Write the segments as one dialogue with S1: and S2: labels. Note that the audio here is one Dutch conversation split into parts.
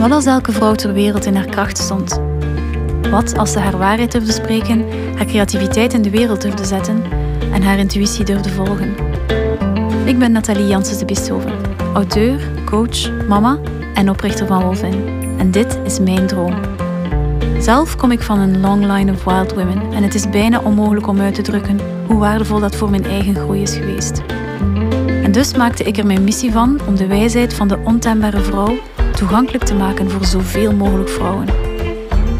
S1: Wat als elke vrouw ter wereld in haar kracht stond? Wat als ze haar waarheid durfde spreken, haar creativiteit in de wereld durfde zetten en haar intuïtie durfde volgen? Ik ben Nathalie Janssens de Bissoven, auteur, coach, mama en oprichter van Wolvin. En dit is mijn droom. Zelf kom ik van een long line of wild women en het is bijna onmogelijk om uit te drukken hoe waardevol dat voor mijn eigen groei is geweest. En dus maakte ik er mijn missie van om de wijsheid van de ontembare vrouw toegankelijk te maken voor zoveel mogelijk vrouwen.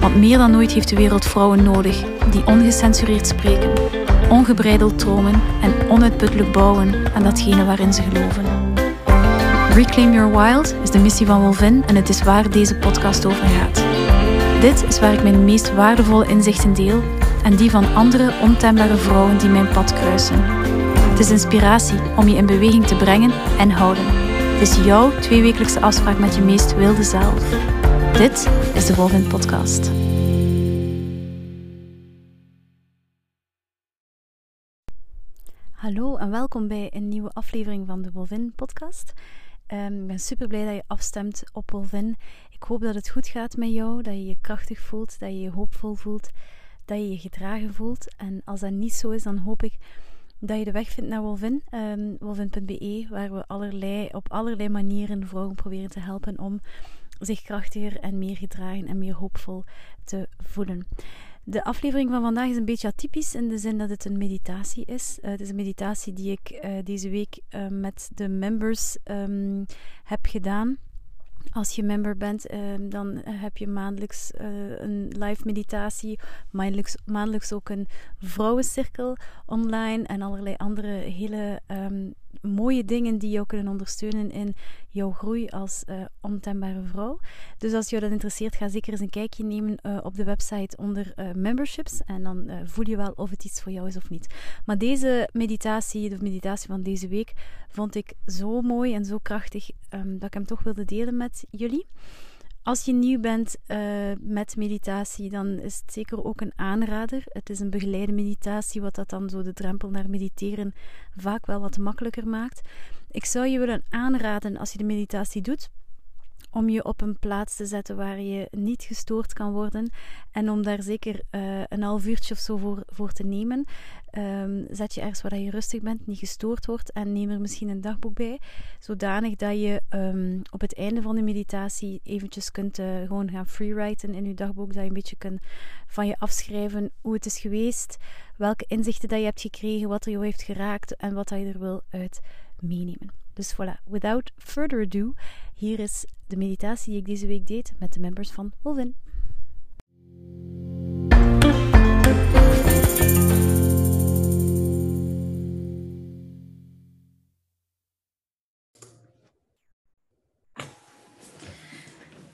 S1: Want meer dan ooit heeft de wereld vrouwen nodig die ongecensureerd spreken, ongebreideld dromen en onuitputtelijk bouwen aan datgene waarin ze geloven. Reclaim Your Wild is de missie van Wolvin en het is waar deze podcast over gaat. Dit is waar ik mijn meest waardevolle inzichten deel en die van andere ontembare vrouwen die mijn pad kruisen. Het is inspiratie om je in beweging te brengen en houden. Is jouw tweewekelijkse afspraak met je meest wilde zelf. Dit is de Wolvin Podcast. Hallo en welkom bij een nieuwe aflevering van de Wolvin Podcast. Um, ik ben super blij dat je afstemt op Wolvin. Ik hoop dat het goed gaat met jou, dat je je krachtig voelt, dat je je hoopvol voelt, dat je je gedragen voelt. En als dat niet zo is, dan hoop ik dat je de weg vindt naar Wolvin, um, wolvin.be, waar we allerlei, op allerlei manieren vrouwen proberen te helpen om zich krachtiger en meer gedragen en meer hoopvol te voelen. De aflevering van vandaag is een beetje atypisch in de zin dat het een meditatie is. Uh, het is een meditatie die ik uh, deze week uh, met de members um, heb gedaan. Als je member bent, ehm, dan heb je maandelijks een live meditatie, maandelijks, maandelijks ook een vrouwencirkel online en allerlei andere hele um, mooie dingen die jou kunnen ondersteunen in jouw groei als uh, ontembare vrouw. Dus als je dat interesseert, ga zeker eens een kijkje nemen uh, op de website onder uh, memberships. En dan voel je wel of het iets voor jou is of niet. Maar deze meditatie, de meditatie van deze week, vond ik zo mooi en zo krachtig um, dat ik hem toch wilde delen met jullie. Als je nieuw bent uh, met meditatie, dan is het zeker ook een aanrader. Het is een begeleide meditatie, wat dat dan zo de drempel naar mediteren vaak wel wat makkelijker maakt. Ik zou je willen aanraden als je de meditatie doet, om je op een plaats te zetten waar je niet gestoord kan worden. En om daar zeker uh, een half uurtje of zo voor, voor te nemen. Um, zet je ergens waar je rustig bent, niet gestoord wordt. En neem er misschien een dagboek bij. Zodanig dat je um, op het einde van de meditatie eventjes kunt uh, gewoon gaan freewriten in je dagboek. Dat je een beetje kunt van je afschrijven hoe het is geweest. Welke inzichten dat je hebt gekregen, wat er jou heeft geraakt en wat dat je er wil uit meenemen. Dus voilà, without further ado, hier is de meditatie die ik deze week deed met de members van Wolvin.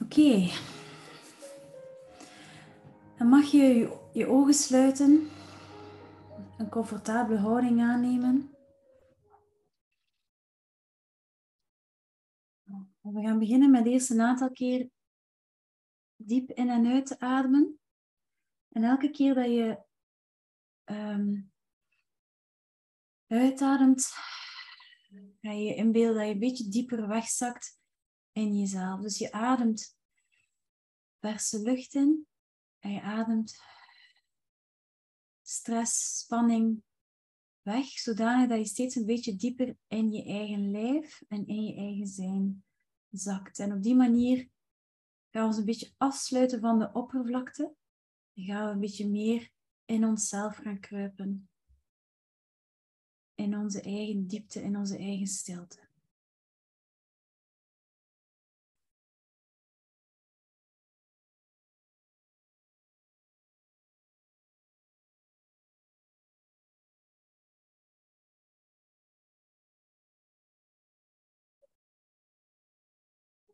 S1: Oké. Dan mag je je ogen sluiten, een comfortabele houding aannemen. We gaan beginnen met eerst een aantal keer diep in en uit te ademen. En elke keer dat je um, uitademt, ga je je inbeelden dat je een beetje dieper wegzakt in jezelf. Dus je ademt verse lucht in en je ademt stress, spanning weg, zodanig dat je steeds een beetje dieper in je eigen lijf en in je eigen zijn zakt. En op die manier gaan we ons een beetje afsluiten van de oppervlakte. En gaan we een beetje meer in onszelf gaan kruipen. In onze eigen diepte, in onze eigen stilte.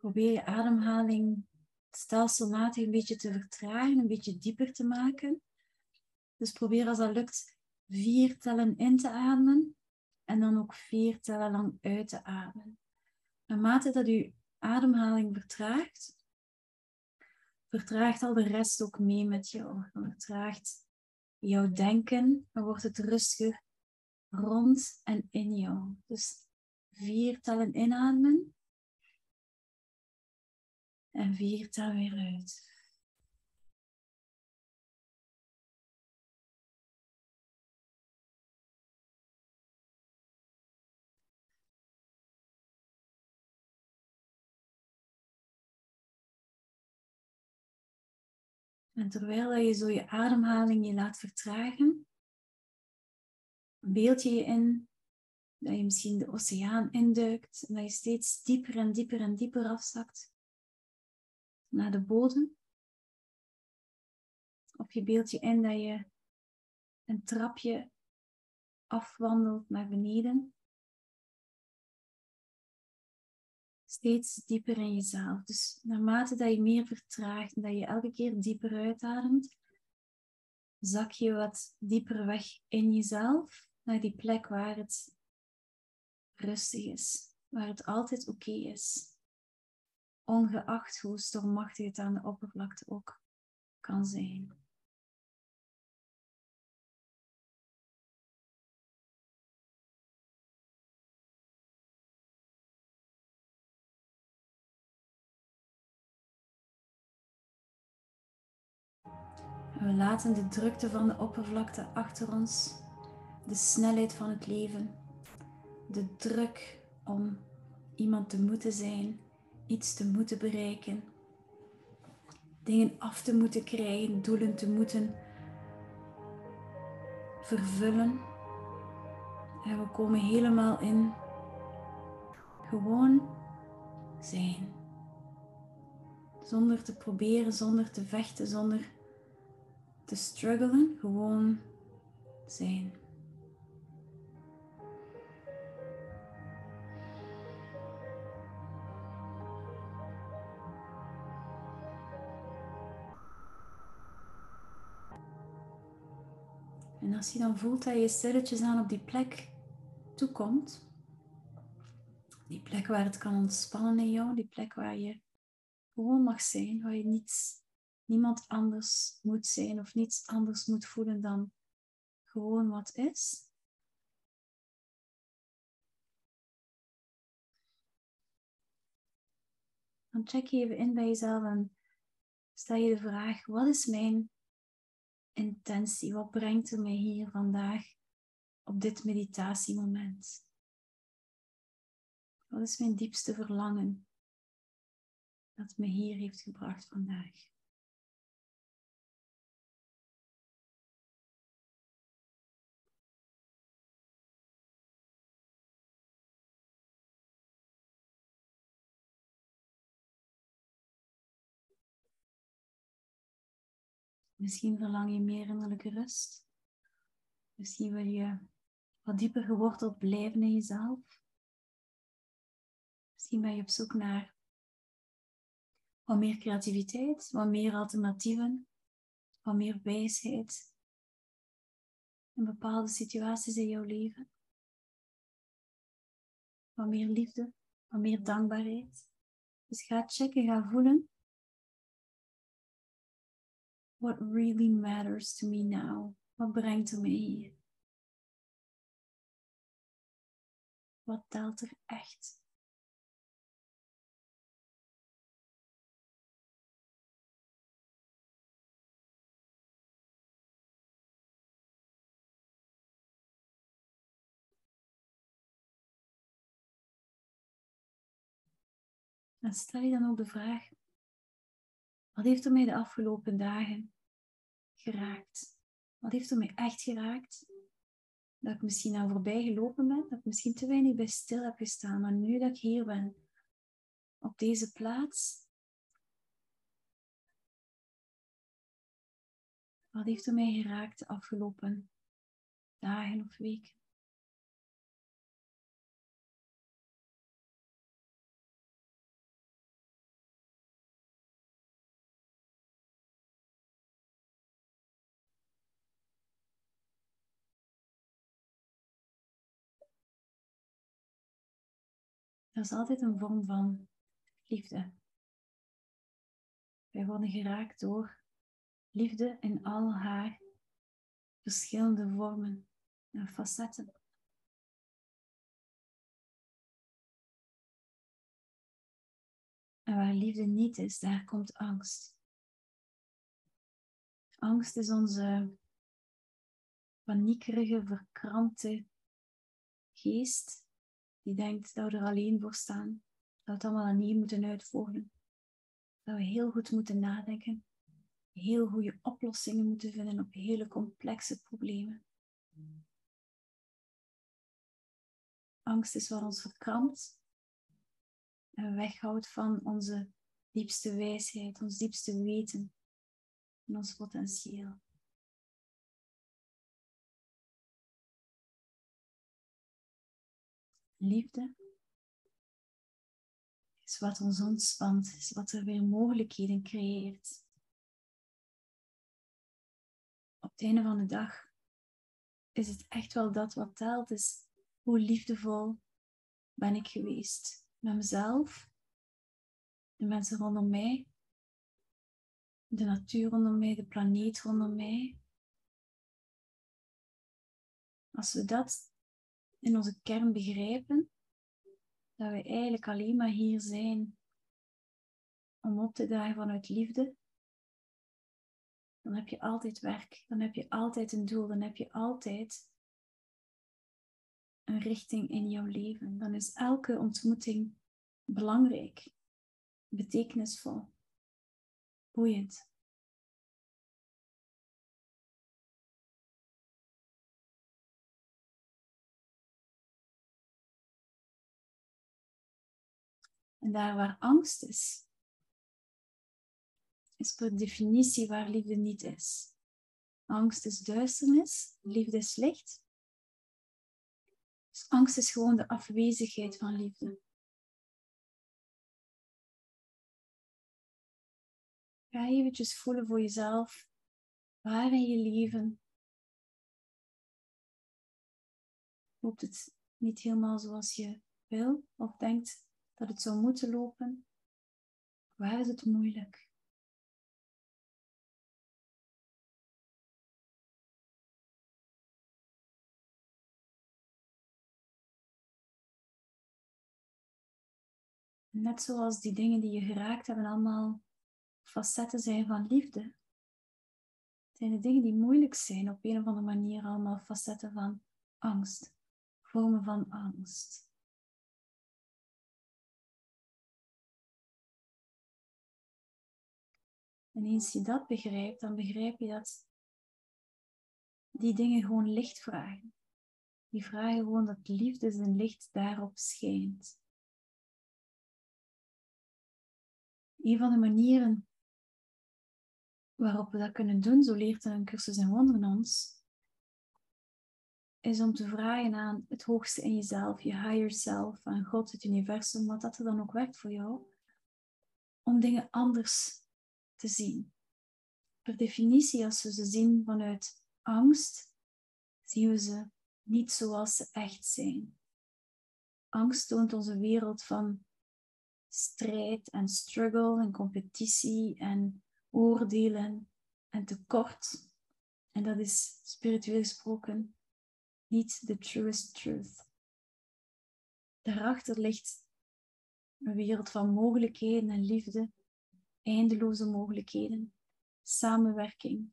S1: Probeer je ademhaling stelselmatig een beetje te vertragen, een beetje dieper te maken. Dus probeer als dat lukt vier tellen in te ademen en dan ook vier tellen lang uit te ademen. Naarmate dat je ademhaling vertraagt, vertraagt al de rest ook mee met jou. Dan vertraagt jouw denken, dan wordt het rustiger rond en in jou. Dus vier tellen inademen. En vier tel weer uit. En terwijl je zo je ademhaling je laat vertragen, beeld je je in dat je misschien de oceaan induikt en dat je steeds dieper en dieper en dieper afzakt naar de bodem. Of je beeld je in dat je een trapje afwandelt naar beneden. Steeds dieper in jezelf. Dus naarmate dat je meer vertraagt en dat je elke keer dieper uitademt, zak je wat dieper weg in jezelf, naar die plek waar het rustig is, waar het altijd oké is, ongeacht hoe stormachtig het aan de oppervlakte ook kan zijn. we laten de drukte van de oppervlakte achter ons, de snelheid van het leven, de druk om iemand te moeten zijn, iets te moeten bereiken, dingen af te moeten krijgen, doelen te moeten vervullen. En we komen helemaal in gewoon zijn. Zonder te proberen, zonder te vechten, zonder te struggelen, gewoon zijn. Als je dan voelt dat je stilletjes aan op die plek toekomt, die plek waar het kan ontspannen in jou, die plek waar je gewoon mag zijn, waar je niets niemand anders moet zijn of niets anders moet voelen dan gewoon wat is. Dan check je even in bij jezelf en stel je de vraag: wat is mijn intentie? Wat brengt er mij hier vandaag op dit meditatiemoment? Wat is mijn diepste verlangen dat me hier heeft gebracht vandaag? Misschien verlang je meer innerlijke rust. Misschien wil je wat dieper geworteld blijven in jezelf. Misschien ben je op zoek naar wat meer creativiteit, wat meer alternatieven, wat meer wijsheid in bepaalde situaties in jouw leven. Wat meer liefde, wat meer dankbaarheid. Dus ga checken, ga voelen what really matters to me now? Wat brengt er mij hier? Wat telt er echt? En stel je dan ook de vraag, wat heeft er mij de afgelopen dagen geraakt? Wat heeft er mij echt geraakt? Dat ik misschien aan voorbij gelopen ben, dat ik misschien te weinig bij stil heb gestaan, maar nu dat ik hier ben, op deze plaats, wat heeft er mij geraakt de afgelopen dagen of weken? Dat is altijd een vorm van liefde. Wij worden geraakt door liefde in al haar verschillende vormen en facetten. En waar liefde niet is, daar komt angst. Angst is onze paniekerige, verkrampte geest die denkt dat we er alleen voor staan, dat we het allemaal aan hier moeten uitvoeren, dat we heel goed moeten nadenken, heel goede oplossingen moeten vinden op hele complexe problemen. Angst is wat ons verkrampt en weghoudt van onze diepste wijsheid, ons diepste weten en ons potentieel. Liefde is wat ons ontspant, is wat er weer mogelijkheden creëert. Op het einde van de dag is het echt wel dat wat telt, is hoe liefdevol ben ik geweest met mezelf, de mensen rondom mij, de natuur rondom mij, de planeet rondom mij. Als we dat in onze kern begrijpen, dat we eigenlijk alleen maar hier zijn om op te dragen vanuit liefde, dan heb je altijd werk, dan heb je altijd een doel, dan heb je altijd een richting in jouw leven. Dan is elke ontmoeting belangrijk, betekenisvol, boeiend. En daar waar angst is, is per definitie waar liefde niet is. Angst is duisternis, liefde is licht. Dus angst is gewoon de afwezigheid van liefde. Ga eventjes voelen voor jezelf waar in je leven loopt het niet helemaal zoals je wil of denkt dat het zou moeten lopen? Waar is het moeilijk? Net zoals die dingen die je geraakt hebben allemaal facetten zijn van liefde. Zijn de dingen die moeilijk zijn op een of andere manier allemaal facetten van angst, vormen van angst. En eens je dat begrijpt, dan begrijp je dat die dingen gewoon licht vragen. Die vragen gewoon dat liefde zijn licht daarop schijnt. Een van de manieren waarop we dat kunnen doen, zo leert een cursus in wonderen ons, is om te vragen aan het hoogste in jezelf, je higher self, aan God, het universum, wat dat er dan ook werkt voor jou, om dingen anders te zien. Per definitie, als we ze zien vanuit angst, zien we ze niet zoals ze echt zijn. Angst toont onze wereld van strijd en struggle en competitie en oordelen en tekort. En dat is spiritueel gesproken niet de truest truth. Daarachter ligt een wereld van mogelijkheden en liefde eindeloze mogelijkheden, samenwerking.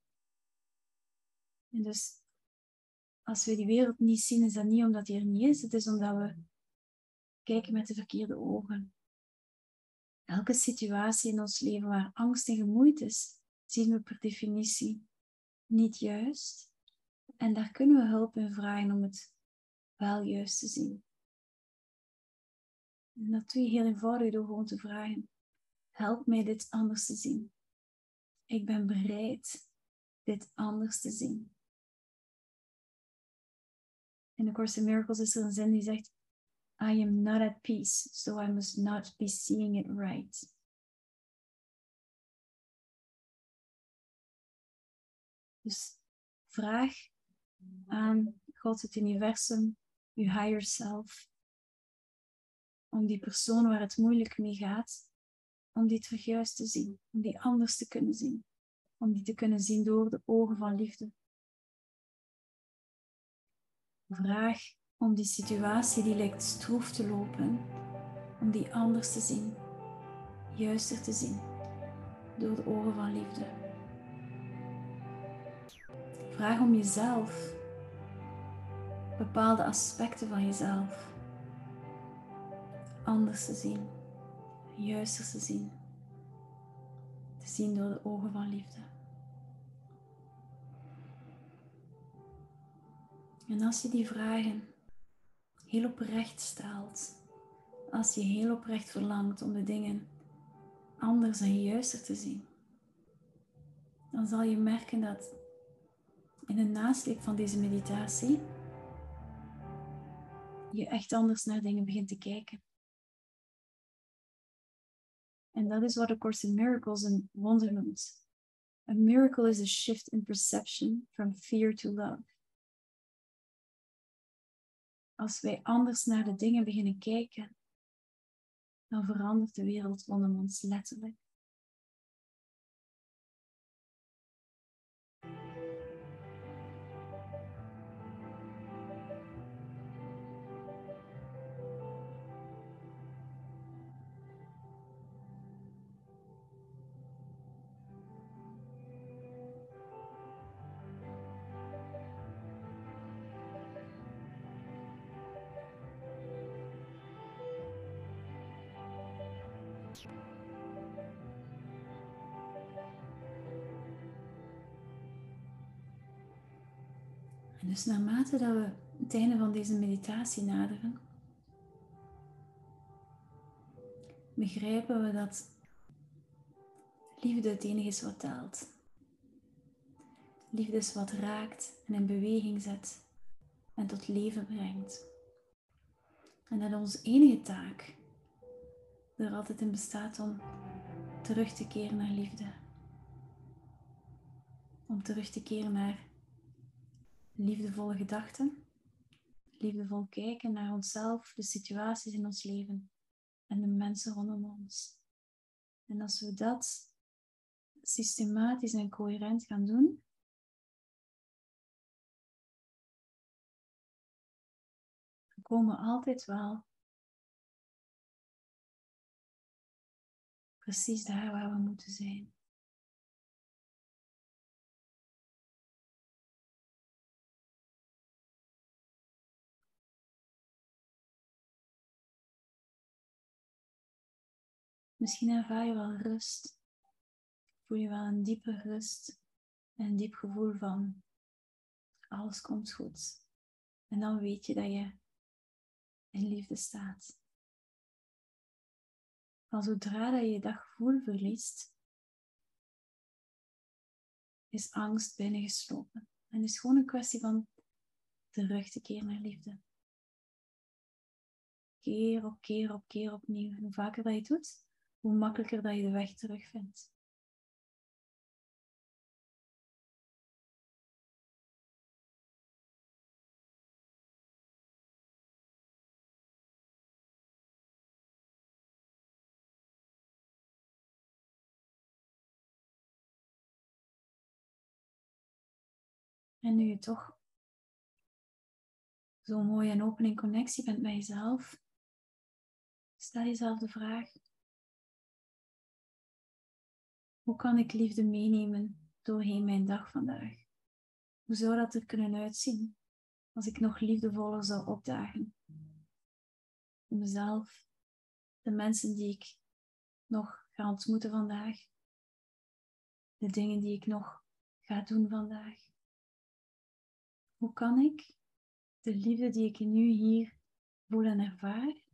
S1: En dus als we die wereld niet zien, is dat niet omdat die er niet is, het is omdat we kijken met de verkeerde ogen. Elke situatie in ons leven waar angst in gemoeid is, zien we per definitie niet juist. En daar kunnen we hulp in vragen om het wel juist te zien. En dat doe je heel eenvoudig door gewoon te vragen: Help mij dit anders te zien. Ik ben bereid dit anders te zien. In de Course in Miracles is er een zin die zegt: I am not at peace, so I must not be seeing it right. Dus vraag aan God, het universum, je higher self, om die persoon waar het moeilijk mee gaat, om die terug juist te zien, om die anders te kunnen zien, om die te kunnen zien door de ogen van liefde. Vraag om die situatie die lijkt stroef te lopen, om die anders te zien, juister te zien door de ogen van liefde. Vraag om jezelf, bepaalde aspecten van jezelf, anders te zien, juister te zien, te zien door de ogen van liefde. En als je die vragen heel oprecht stelt, als je heel oprecht verlangt om de dingen anders en juister te zien, dan zal je merken dat in de nasleep van deze meditatie je echt anders naar dingen begint te kijken. En that is what de Course in Miracles and wonder noemt. A miracle is a shift in perception from fear to love. Als wij anders naar de dingen beginnen kijken, dan verandert de wereld rondom ons letterlijk. En dus naarmate dat we het einde van deze meditatie naderen, begrijpen we dat liefde het enige is wat telt. Liefde is wat raakt en in beweging zet en tot leven brengt. En dat onze enige taak er altijd in bestaat om terug te keren naar liefde. Om terug te keren naar liefdevolle gedachten, liefdevol kijken naar onszelf, de situaties in ons leven en de mensen rondom ons. En als we dat systematisch en coherent gaan doen, dan komen we altijd wel precies daar waar we moeten zijn. Misschien ervaar je wel rust. Voel je wel een diepe rust en een diep gevoel van alles komt goed. En dan weet je dat je in liefde staat. Maar zodra dat je dat gevoel verliest, is angst binnengeslopen. En het is gewoon een kwestie van terug te keren naar liefde. Keer op keer op keer opnieuw. Hoe vaker dat je het doet, hoe makkelijker dat je de weg terugvindt. En nu je toch zo mooi en open in connectie bent met jezelf, stel jezelf de vraag: hoe kan ik liefde meenemen doorheen mijn dag vandaag? Hoe zou dat er kunnen uitzien als ik nog liefdevoller zou opdagen? Voor mezelf, de mensen die ik nog ga ontmoeten vandaag, de dingen die ik nog ga doen vandaag. Hoe kan ik de liefde die ik nu hier voel en ervaar,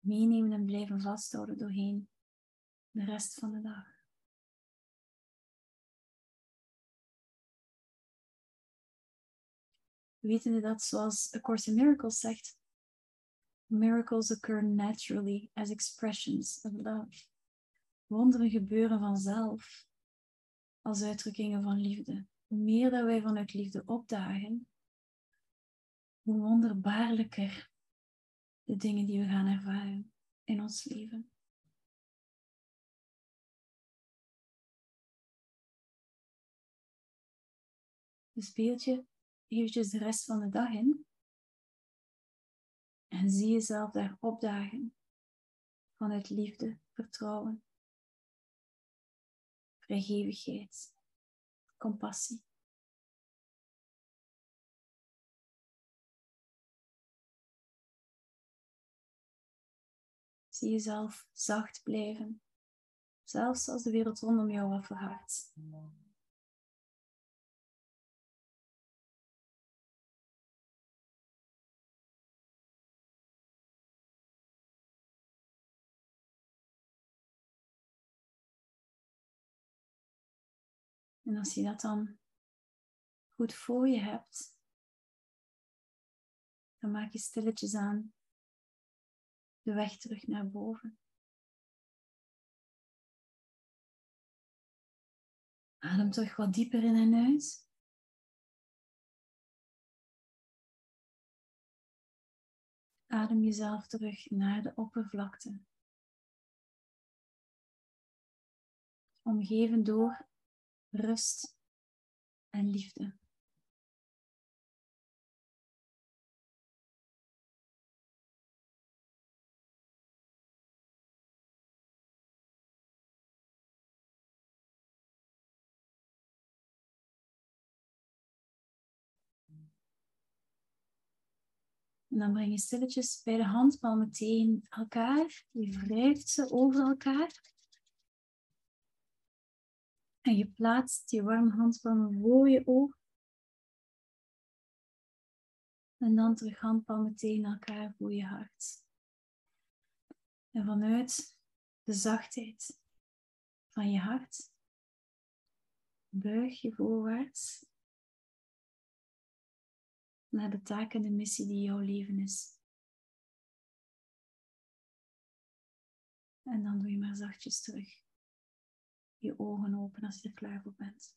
S1: meenemen en blijven vasthouden doorheen de rest van de dag? Wetende dat, zoals A Course in Miracles zegt, miracles occur naturally as expressions of love. Wonderen gebeuren vanzelf als uitdrukkingen van liefde hoe meer dat wij vanuit liefde opdagen, hoe wonderbaarlijker de dingen die we gaan ervaren in ons leven. Dus je eventjes de rest van de dag in en zie jezelf daar opdagen vanuit liefde,
S2: vertrouwen, vrijgevigheid, compassie. Zie jezelf zacht blijven, zelfs als de wereld rondom jou wat. En als je dat dan goed voor je hebt, dan maak je stilletjes aan de weg terug naar boven. Adem terug wat dieper in en uit. Adem jezelf terug naar de oppervlakte. Omgeven door rust en liefde. En dan breng je stilletjes bij de handpalmen tegen elkaar. Je wrijft ze over elkaar. En je plaatst je warme handpalmen voor je oog. En dan terug handpalmen tegen elkaar voor je hart. En vanuit de zachtheid van je hart buig je voorwaarts naar de taak en de missie die jouw leven is. En dan doe je maar zachtjes terug je ogen open als je er klaar voor bent.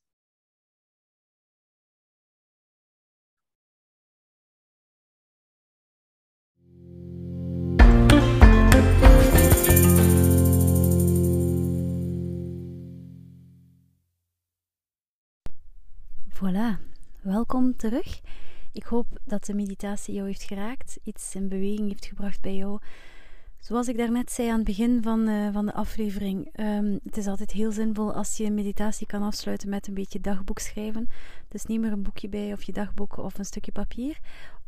S1: Voilà, welkom terug. Ik hoop dat de meditatie jou heeft geraakt, iets in beweging heeft gebracht bij jou Zoals ik daarnet zei aan het begin van, uh, van de aflevering, um, het is altijd heel zinvol als je een meditatie kan afsluiten met een beetje dagboek schrijven. Dus neem er een boekje bij of je dagboek of een stukje papier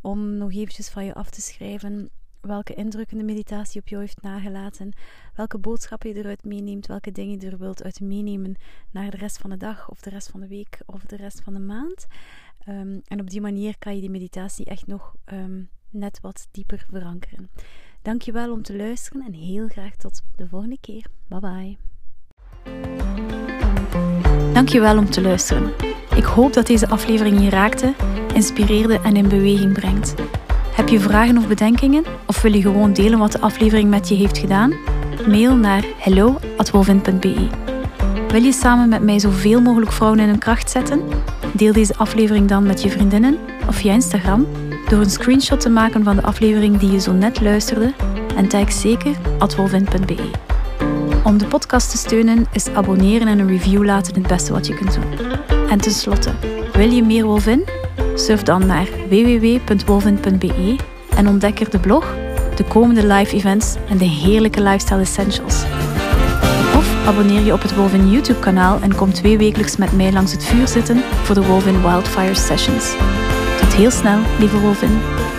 S1: om nog eventjes van je af te schrijven welke indrukken de meditatie op jou heeft nagelaten, welke boodschappen je eruit meeneemt, welke dingen je er wilt uit meenemen naar de rest van de dag of de rest van de week of de rest van de maand. Um, en op die manier kan je die meditatie echt nog um, net wat dieper verankeren. Dankjewel om te luisteren en heel graag tot de volgende keer. Bye bye. Dankjewel om te luisteren. Ik hoop dat deze aflevering je raakte, inspireerde en in beweging brengt. Heb je vragen of bedenkingen? Of wil je gewoon delen wat de aflevering met je heeft gedaan? Mail naar hello.wolvin.be Wil je samen met mij zoveel mogelijk vrouwen in hun kracht zetten? Deel deze aflevering dan met je vriendinnen of via Instagram door een screenshot te maken van de aflevering die je zo net luisterde en tag zeker atwolvin.be. Om de podcast te steunen is abonneren en een review laten het beste wat je kunt doen. En tenslotte, wil je meer Wolvin? Surf dan naar www.wolvin.be en ontdek er de blog, de komende live events en de heerlijke lifestyle essentials. Of abonneer je op het Wolvin YouTube kanaal en kom twee wekelijks met mij langs het vuur zitten voor de Wolvin Wildfire Sessions heel snel, lieve Wolvin.